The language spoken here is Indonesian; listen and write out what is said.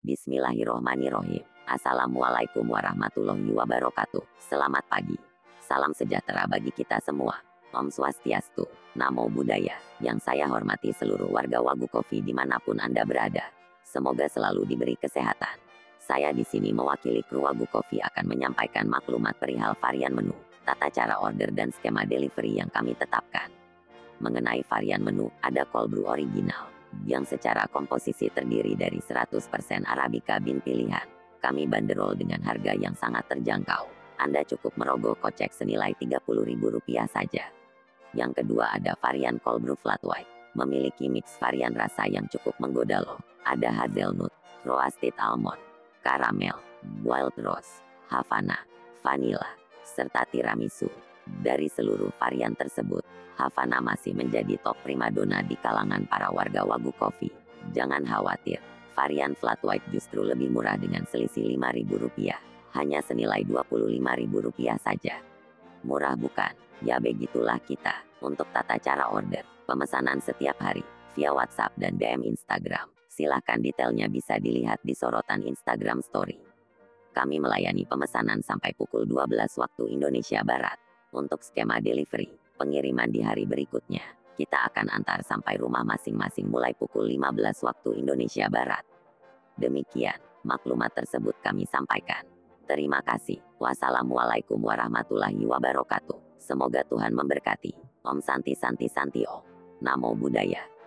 Bismillahirrohmanirrohim. Assalamualaikum warahmatullahi wabarakatuh. Selamat pagi. Salam sejahtera bagi kita semua. Om Swastiastu, Namo Buddhaya, yang saya hormati seluruh warga Wagu Coffee di mana pun Anda berada. Semoga selalu diberi kesehatan. Saya di sini mewakili kru Wagu Coffee akan menyampaikan maklumat perihal varian menu, tata cara order dan skema delivery yang kami tetapkan. Mengenai varian menu, ada cold brew original, yang secara komposisi terdiri dari 100% Arabica bean pilihan. Kami banderol dengan harga yang sangat terjangkau. Anda cukup merogoh kocek senilai Rp30.000 saja. Yang kedua ada varian cold brew flat white. Memiliki mix varian rasa yang cukup menggoda loh. Ada hazelnut, roasted almond, karamel, wild rose, havana, vanilla, serta tiramisu. Dari seluruh varian tersebut, Havana masih menjadi top primadona di kalangan para warga Wagu Coffee. Jangan khawatir, varian flat white justru lebih murah dengan selisih Rp5.000, hanya senilai Rp25.000 saja. Murah bukan? Ya begitulah kita. Untuk tata cara order, pemesanan setiap hari, via WhatsApp dan DM Instagram. Silahkan detailnya bisa dilihat di sorotan Instagram Story. Kami melayani pemesanan sampai pukul 12 waktu Indonesia Barat. Untuk skema delivery, pengiriman di hari berikutnya, kita akan antar sampai rumah masing-masing mulai pukul 15 waktu Indonesia Barat. Demikian, maklumat tersebut kami sampaikan. Terima kasih. Wassalamualaikum warahmatullahi wabarakatuh. Semoga Tuhan memberkati. Om Santi Santi Santi Om. Namo Buddhaya.